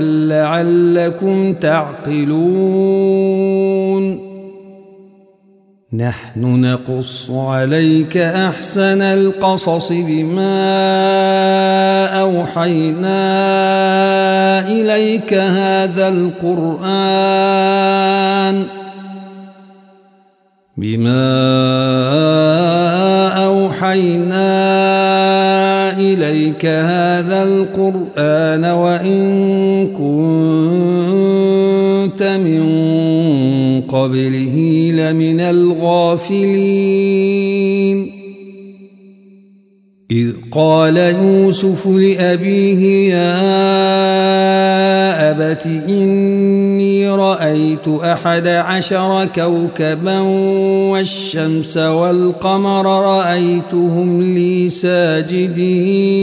لعلكم تعقلون. نحن نقص عليك أحسن القصص بما أوحينا إليك هذا القرآن. بما أوحينا إليك هذا القرآن وإن كنت من قبله لمن الغافلين. إذ قال يوسف لأبيه يا أبت إني رأيت أحد عشر كوكبا والشمس والقمر رأيتهم لي ساجدين.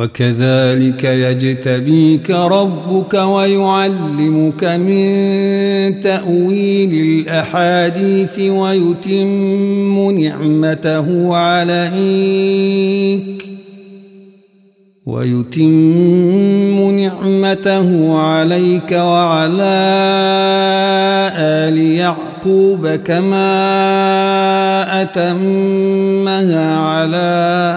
وكذلك يجتبيك ربك ويعلمك من تأويل الأحاديث ويتم نعمته عليك ويتم نعمته عليك وعلى آل يعقوب كما أتمها على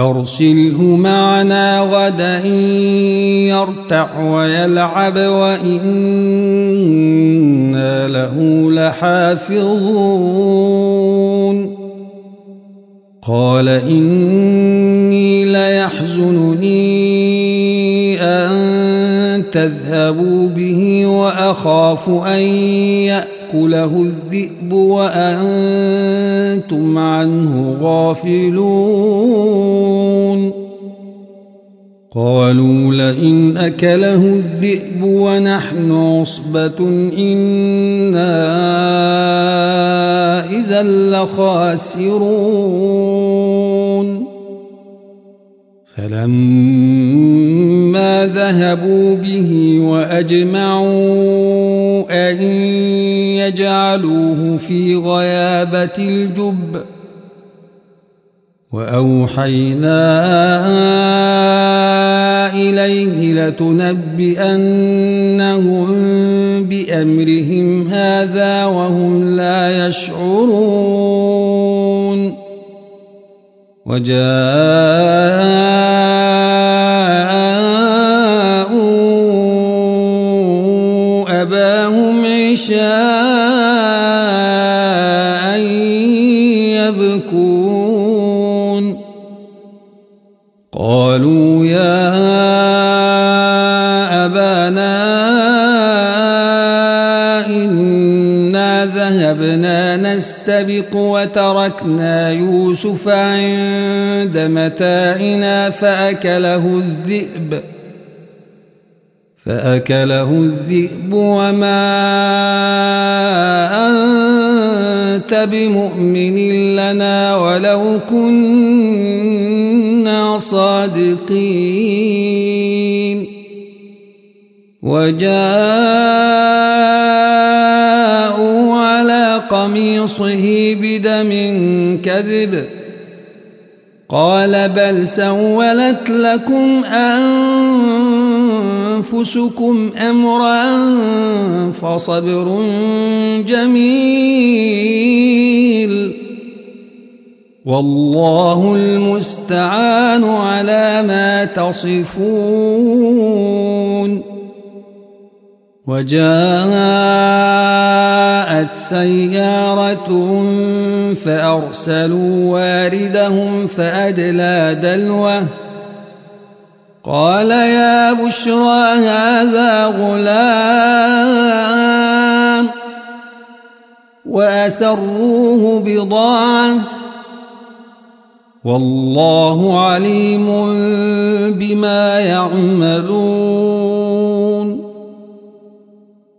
أرسله معنا غدا يرتع ويلعب وإنا له لحافظون. قال إني ليحزنني أن تذهبوا به وأخاف أن يأكله الذئب وأنتم عنه غافلون. قالوا لئن أكله الذئب ونحن عصبة إنا إذا لخاسرون. فلما فذهبوا به وأجمعوا أن يجعلوه في غيابة الجب وأوحينا إليه لتنبئنهم بأمرهم هذا وهم لا يشعرون وجاءوا عشاء يبكون. قالوا يا أبانا إنا ذهبنا نستبق وتركنا يوسف عند متاعنا فأكله الذئب. فأكله الذئب وما أنت بمؤمن لنا ولو كنا صادقين. وجاءوا على قميصه بدم كذب. قال بل سولت لكم أنفسكم أمرا فصبر جميل. والله المستعان على ما تصفون. وجاءت سيارة فأرسلوا واردهم فأدلى دلوه قال يا بشرى هذا غلام وأسروه بضاعة والله عليم بما يعملون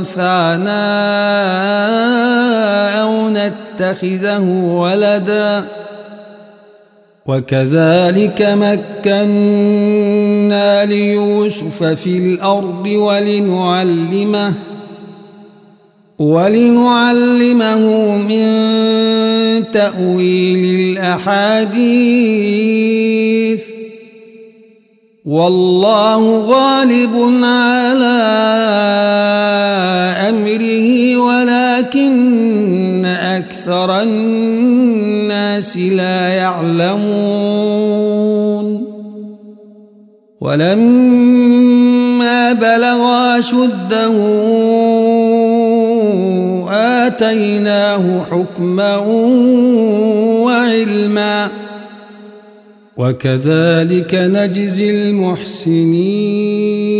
ينفعنا أو نتخذه ولدا وكذلك مكنا ليوسف في الأرض ولنعلمه ولنعلمه من تأويل الأحاديث والله غالب على أمره ولكن أكثر الناس لا يعلمون. ولما بلغ شده آتيناه حكما وعلما. وكذلك نجزي المحسنين.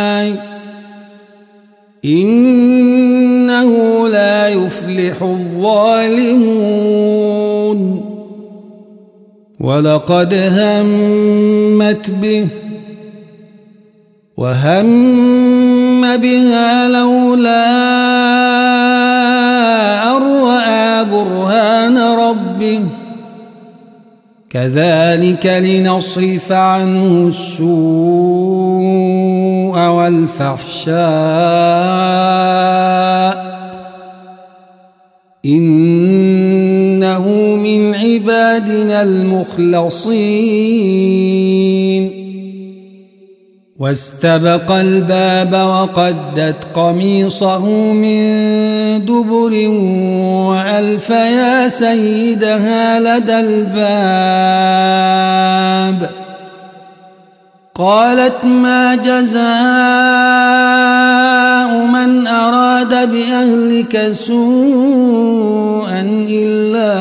إنه لا يفلح الظالمون. ولقد همت به وهم بها لولا أن برهان ربه. كذلك لنصرف عنه السوء. والفحشاء إنه من عبادنا المخلصين. واستبق الباب وقدت قميصه من دبر وألف يا سيدها لدى الباب. قالت ما جزاء من أراد بأهلك سوءا إلا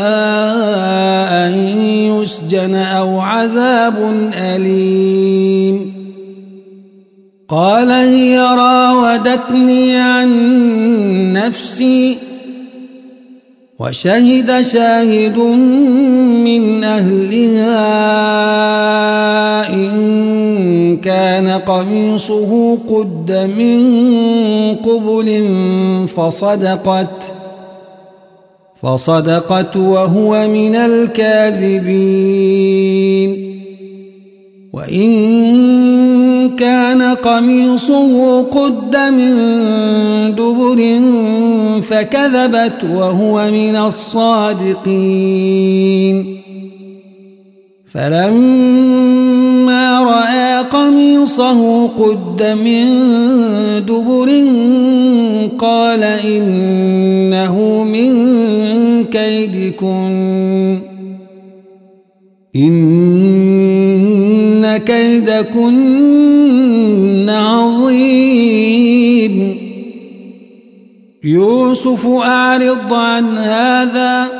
أن يسجن أو عذاب أليم. قال هي راودتني عن نفسي وشهد شاهد من أهلها إن كان قميصه قد من قبل فصدقت فصدقت وهو من الكاذبين. وإن كان قميصه قد من دبر فكذبت وهو من الصادقين. فلما رأى قميصه قد من دبر قال إنه من كيدكن. إن كيدكن عظيم. يوسف أعرض عن هذا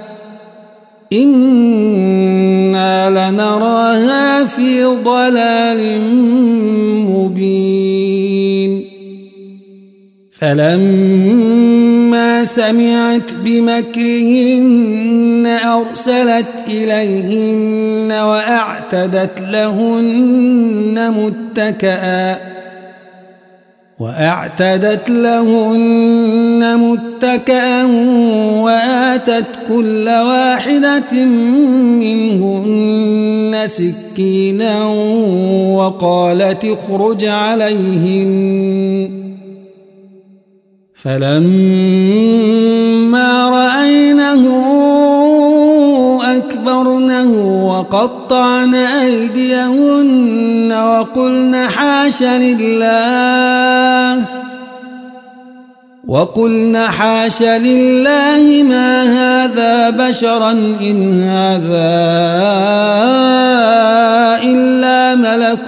إنا لنراها في ضلال مبين فلما سمعت بمكرهن أرسلت إليهن وأعتدت لهن متكئا وأعتدت لهن متكئا وآتت كل واحدة منهن سكينا وقالت اخرج عليهن. فلما رأينه أكبرنه وقطعن أيديهن وقلن حاش لله وقلن حاش لله ما هذا بشرا إن هذا إلا ملك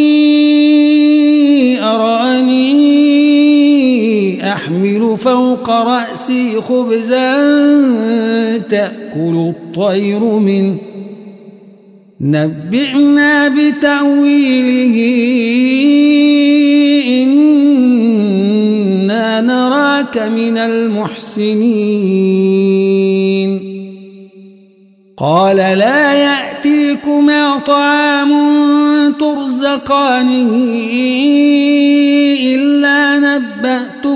فوق رأسي خبزا تأكل الطير منه نبئنا بتأويله. إنا نراك من المحسنين. قال لا يأتيكما طعام ترزقانه إلا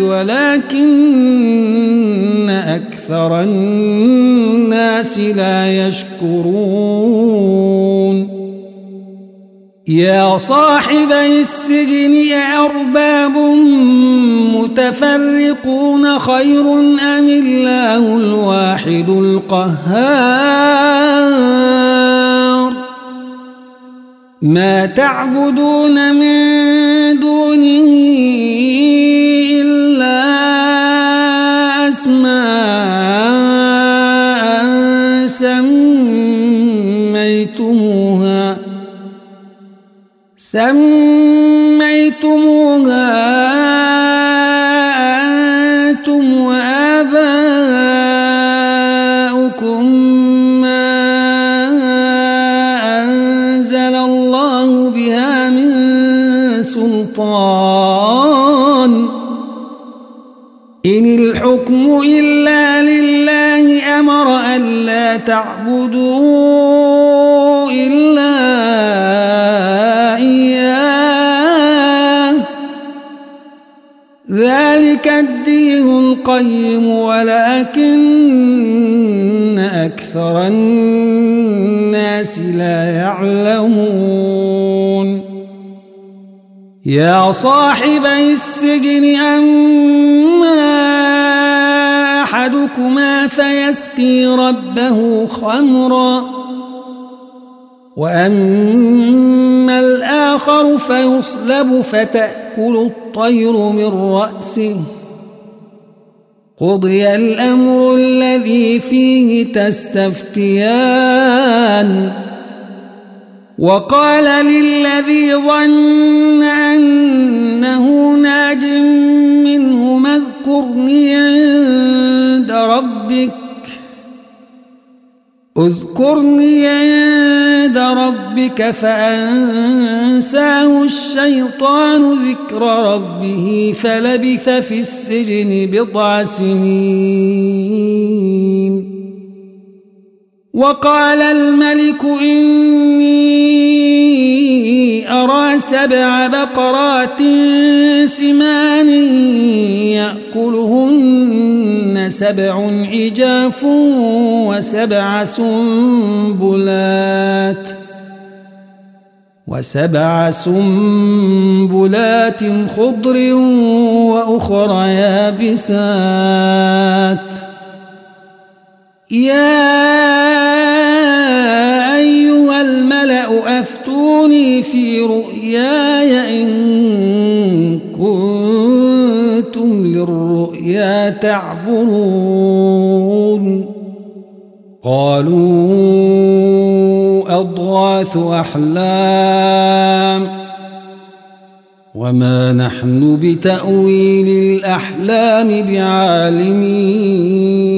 ولكن أكثر الناس لا يشكرون. يا صاحبي السجن أرباب متفرقون خير أم الله الواحد القهار؟ ما تعبدون من دونه أسماء سميتموها. سميتموها أنتم وآباؤكم ما أنزل الله بها من سلطان. الحكم إلا لله أمر ألا تعبدوا إلا إياه. ذلك الدين القيم ولكن أكثر الناس لا يعلمون. يا صاحبي السجن أما أحدكما فيسقي ربه خمرا وأما الآخر فيصلب فتأكل الطير من رأسه قضي الأمر الذي فيه تستفتيان وقال للذي ظن أنه ناج منه اذكرني ربك اذكرني عند ربك فأنساه الشيطان ذكر ربه فلبث في السجن بضع سنين. وقال الملك إني أرى سبع بقرات سمان يأكلهن سبع عجاف وسبع سنبلات وسبع سنبلات خضر وأخرى يابسات يا أيها الملأ أفتوني في رؤياي تعبرون قالوا أضغاث أحلام. وما نحن بتأويل الأحلام بعالمين.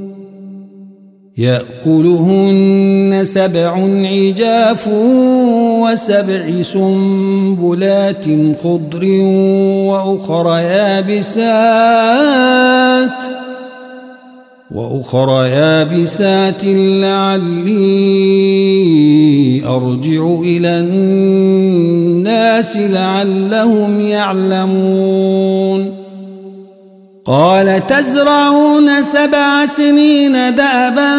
يأكلهن سبع عجاف وسبع سنبلات خضر وأخرى يابسات وأخرى يابسات لعلي أرجع إلى الناس لعلهم يعلمون قال تزرعون سبع سنين دأبا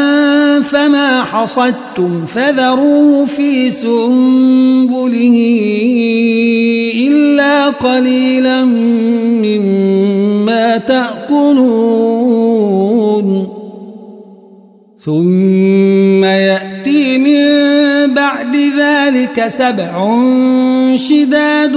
فما حصدتم فذروه في سنبله إلا قليلا مما تأكلون. ثم يأتي من بعد ذلك سبع شداد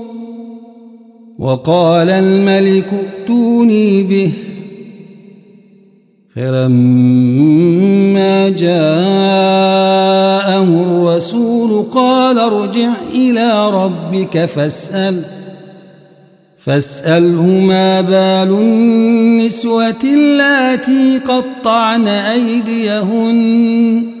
وقال الملك ائتوني به. فلما جاءه الرسول قال ارجع إلى ربك فاسأل. فاسأله ما بال النسوة اللاتي قطعن أيديهن.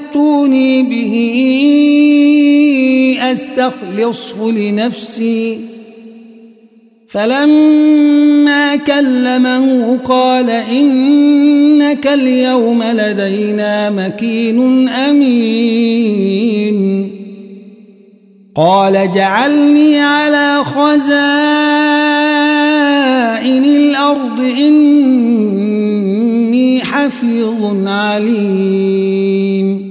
ائتوني به أستخلصه لنفسي. فلما كلمه قال إنك اليوم لدينا مكين أمين. قال جعلني على خزائن الأرض إني حفيظ عليم.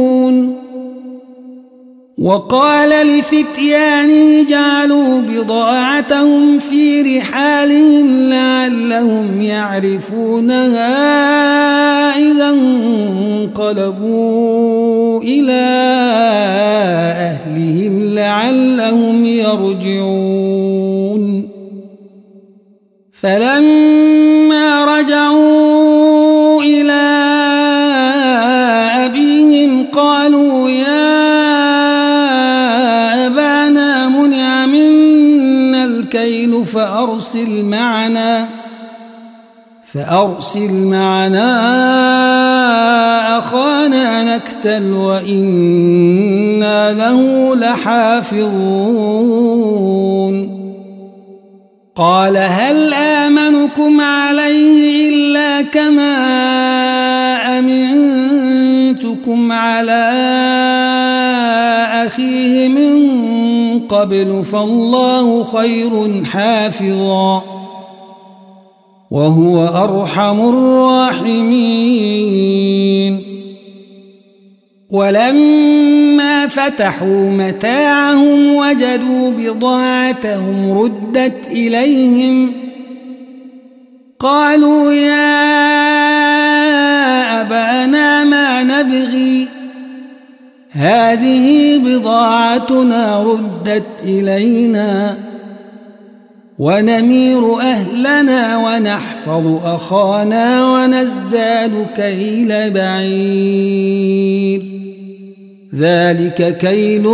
وقال لفتيانه جعلوا بضاعتهم في رحالهم لعلهم يعرفونها إذا انقلبوا إلى أهلهم لعلهم يرجعون. فلما رجعوا الكيل فأرسل معنا فأرسل معنا أخانا نكتل وإنا له لحافظون. قال هل آمنكم عليه إلا كما أمنتكم على أخيه من قبل فالله خير حافظا وهو أرحم الراحمين. ولما فتحوا متاعهم وجدوا بضاعتهم ردت إليهم قالوا يا أبانا ما نبغي هذه بضاعتنا ردت إلينا ونمير أهلنا ونحفظ أخانا ونزداد كيل بعير. ذلك كيل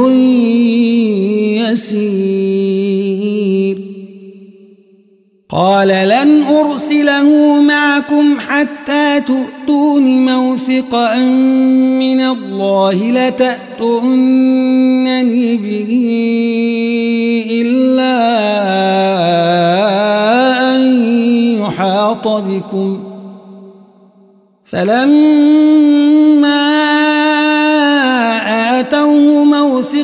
يسير. قال لن أرسله معكم حتى تؤتون موثقا من الله لتأتونني به إلا أن يحاط بكم. فلما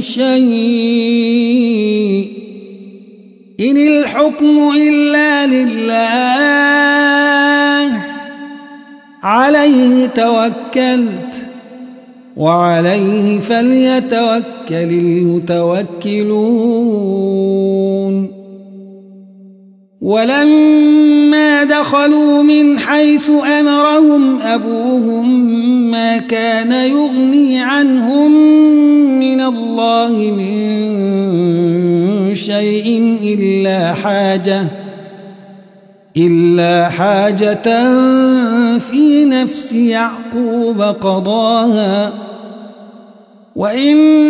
شيء إن الحكم إلا لله. عليه توكلت وعليه فليتوكل المتوكلون. ولما دخلوا من حيث أمرهم أبوهم ما كان يغني عنهم من الله من شيء إلا حاجة إلا حاجة في نفس يعقوب قضاها. وإنه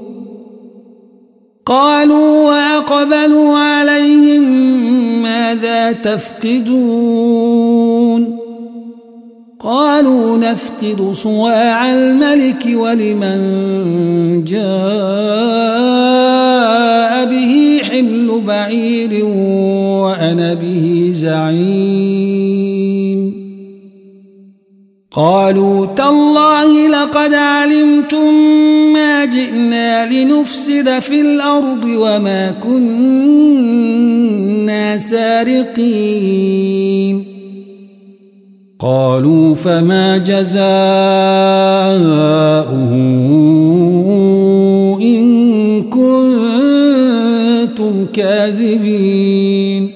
قالوا وأقبلوا عليهم ماذا تفقدون قالوا نفقد صواع الملك ولمن جاء به حمل بعير وأنا به زعيم قالوا تالله لقد علمتم ما جئنا لنفسد في الأرض وما كنا سارقين. قالوا فما جزاؤه إن كنتم كاذبين.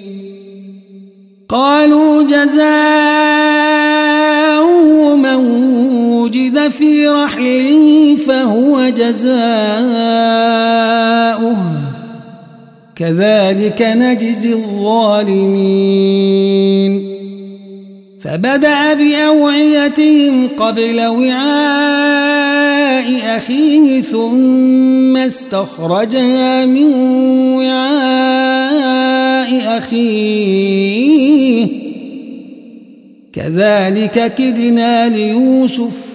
قالوا جزاؤه وجد في رحله فهو جزاؤه. كذلك نجزي الظالمين. فبدأ بأوعيتهم قبل وعاء أخيه ثم استخرجها من وعاء أخيه. كذلك كدنا ليوسف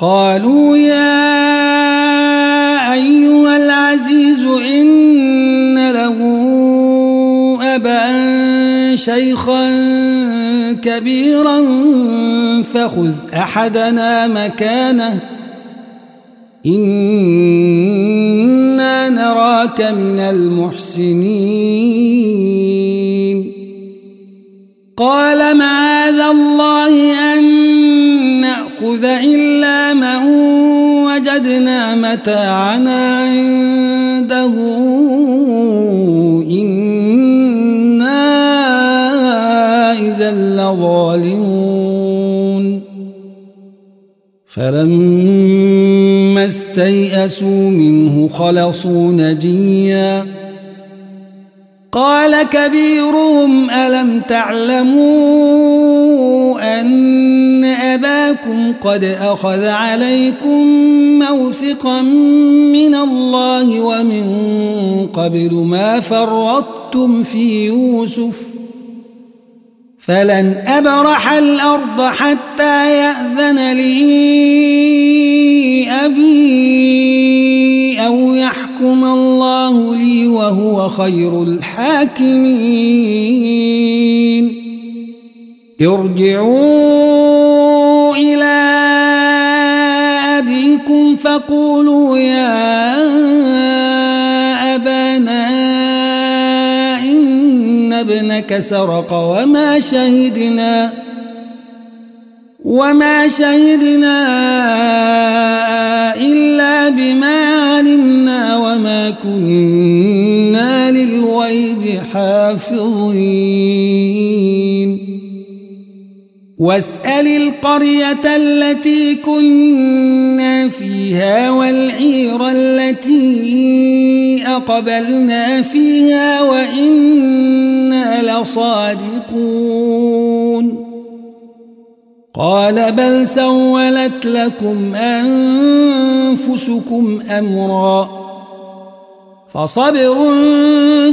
قالوا يا أيها العزيز إن له أبا شيخا كبيرا فخذ أحدنا مكانه. إنا نراك من المحسنين. قال معاذ الله أن نأخذ من متاعنا عنده. إنا إذا لظالمون. فلما استيئسوا منه خلصوا نجيا. قال كبيرهم ألم تعلموا أن أباكم قد أخذ عليكم موثقا من الله ومن قبل ما فرطتم في يوسف فلن أبرح الأرض حتى يأذن لي أبي أو يحكم الله لي وهو خير الحاكمين ارجعوا إلى أبيكم فقولوا يا أبانا إن ابنك سرق وما شهدنا وما شهدنا إلا بما كنا للغيب حافظين. واسأل القرية التي كنا فيها والعير التي أقبلنا فيها وإنا لصادقون. قال بل سولت لكم أنفسكم أمرا. فصبر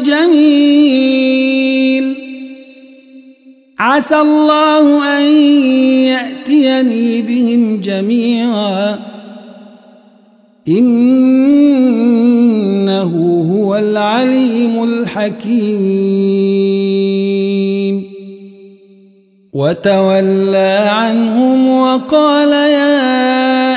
جميل. عسى الله أن يأتيني بهم جميعا. إنه هو العليم الحكيم. وتولى عنهم وقال يا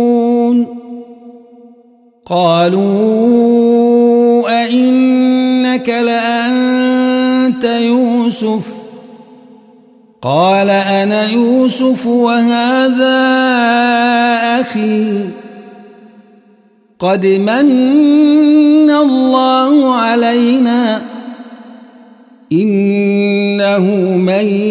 قالوا أئنك لأنت يوسف؟ قال أنا يوسف وهذا أخي. قد من الله علينا. إنه من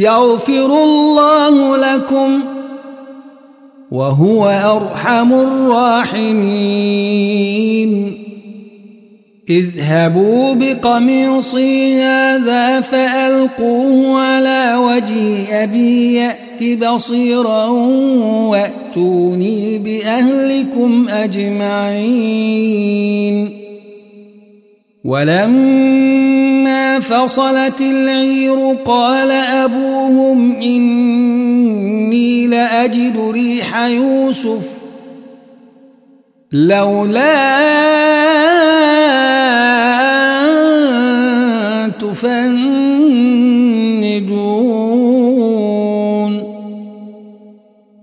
يغفر الله لكم وهو أرحم الراحمين. اذهبوا بقميصي هذا فألقوه على وجه أبي يأت بصيرا وأتوني بأهلكم أجمعين. ولما فصلت العير قال أبوهم إني لأجد ريح يوسف لولا تفندون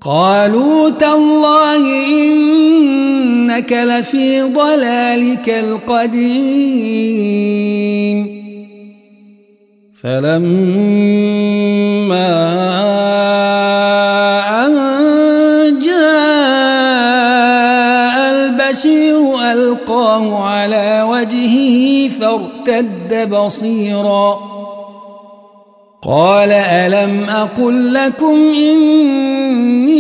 قالوا تالله إنك لفي ضلالك القديم. فلما أن جاء البشير ألقاه على وجهه فارتد بصيرا. قال ألم أقل لكم إني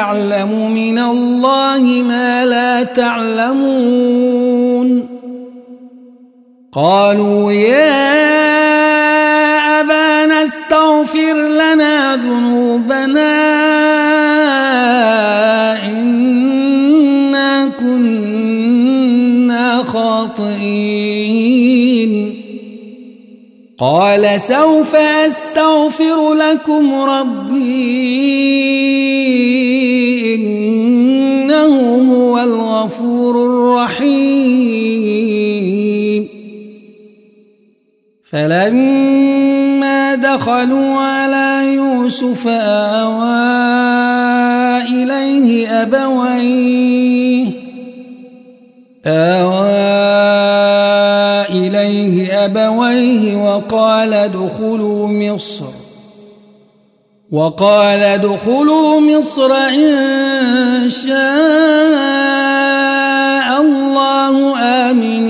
أعلم من الله ما لا تعلمون. قالوا يا أبانا استغفر لنا ذنوبنا. إنا كنا خاطئين. قال سوف أستغفر لكم ربي. فلما دخلوا على يوسف آوى إليه أبويه آوى إليه أبويه وقال ادخلوا مصر وقال ادخلوا مصر إن شاء الله آمنين.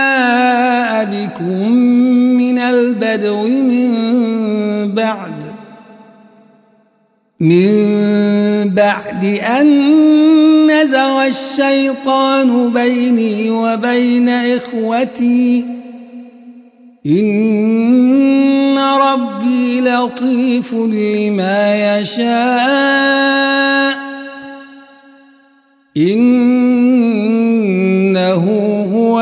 بكم من البدو من بعد من بعد أن نزغ الشيطان بيني وبين إخوتي إن ربي لطيف لما يشاء هو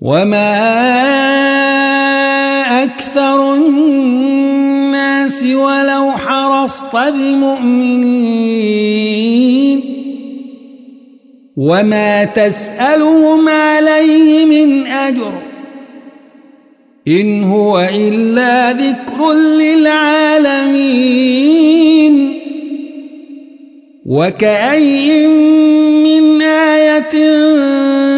وما أكثر الناس ولو حرصت بمؤمنين وما تسألهم عليه من أجر إن هو إلا ذكر للعالمين وكأي من آية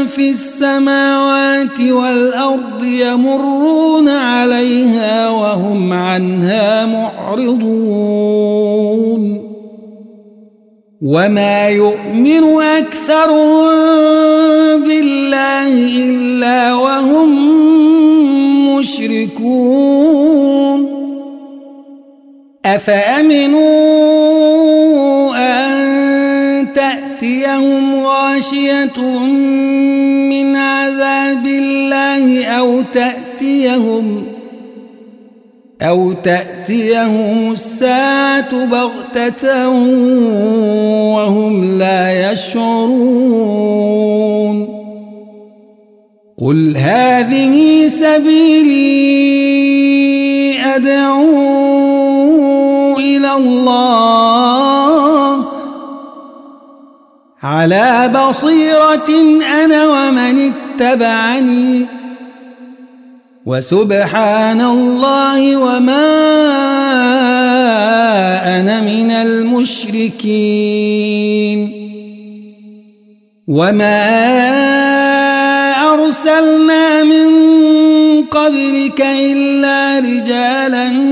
في السماوات والأرض يمرون عليها وهم عنها معرضون. وما يؤمن أكثرهم بالله إلا وهم مشركون. أفأمنوا أن تأتيهم غاشية من عذاب الله أو تأتيهم أو تأتيهم الساعة بغتة وهم لا يشعرون قل هذه سبيلي أدعو إلى الله على بصيرة أنا ومن اتبعني. وسبحان الله وما أنا من المشركين. وما أرسلنا من قبلك إلا رجالا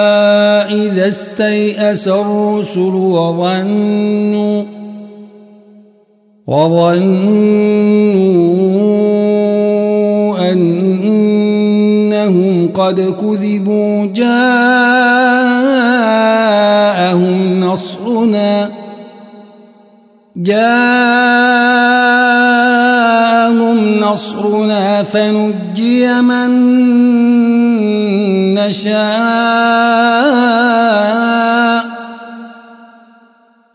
إذا استيأس الرسل وظنوا وظنوا أنهم قد كذبوا جاءوا جاءهم نصرنا فنجي من نشاء.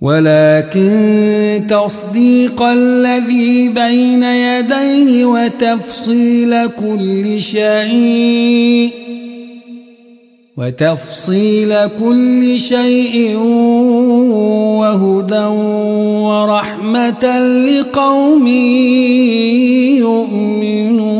ولكن تصديق الذي بين يديه وتفصيل كل شيء وتفصيل كل شيء وهدى ورحمة لقوم يؤمنون.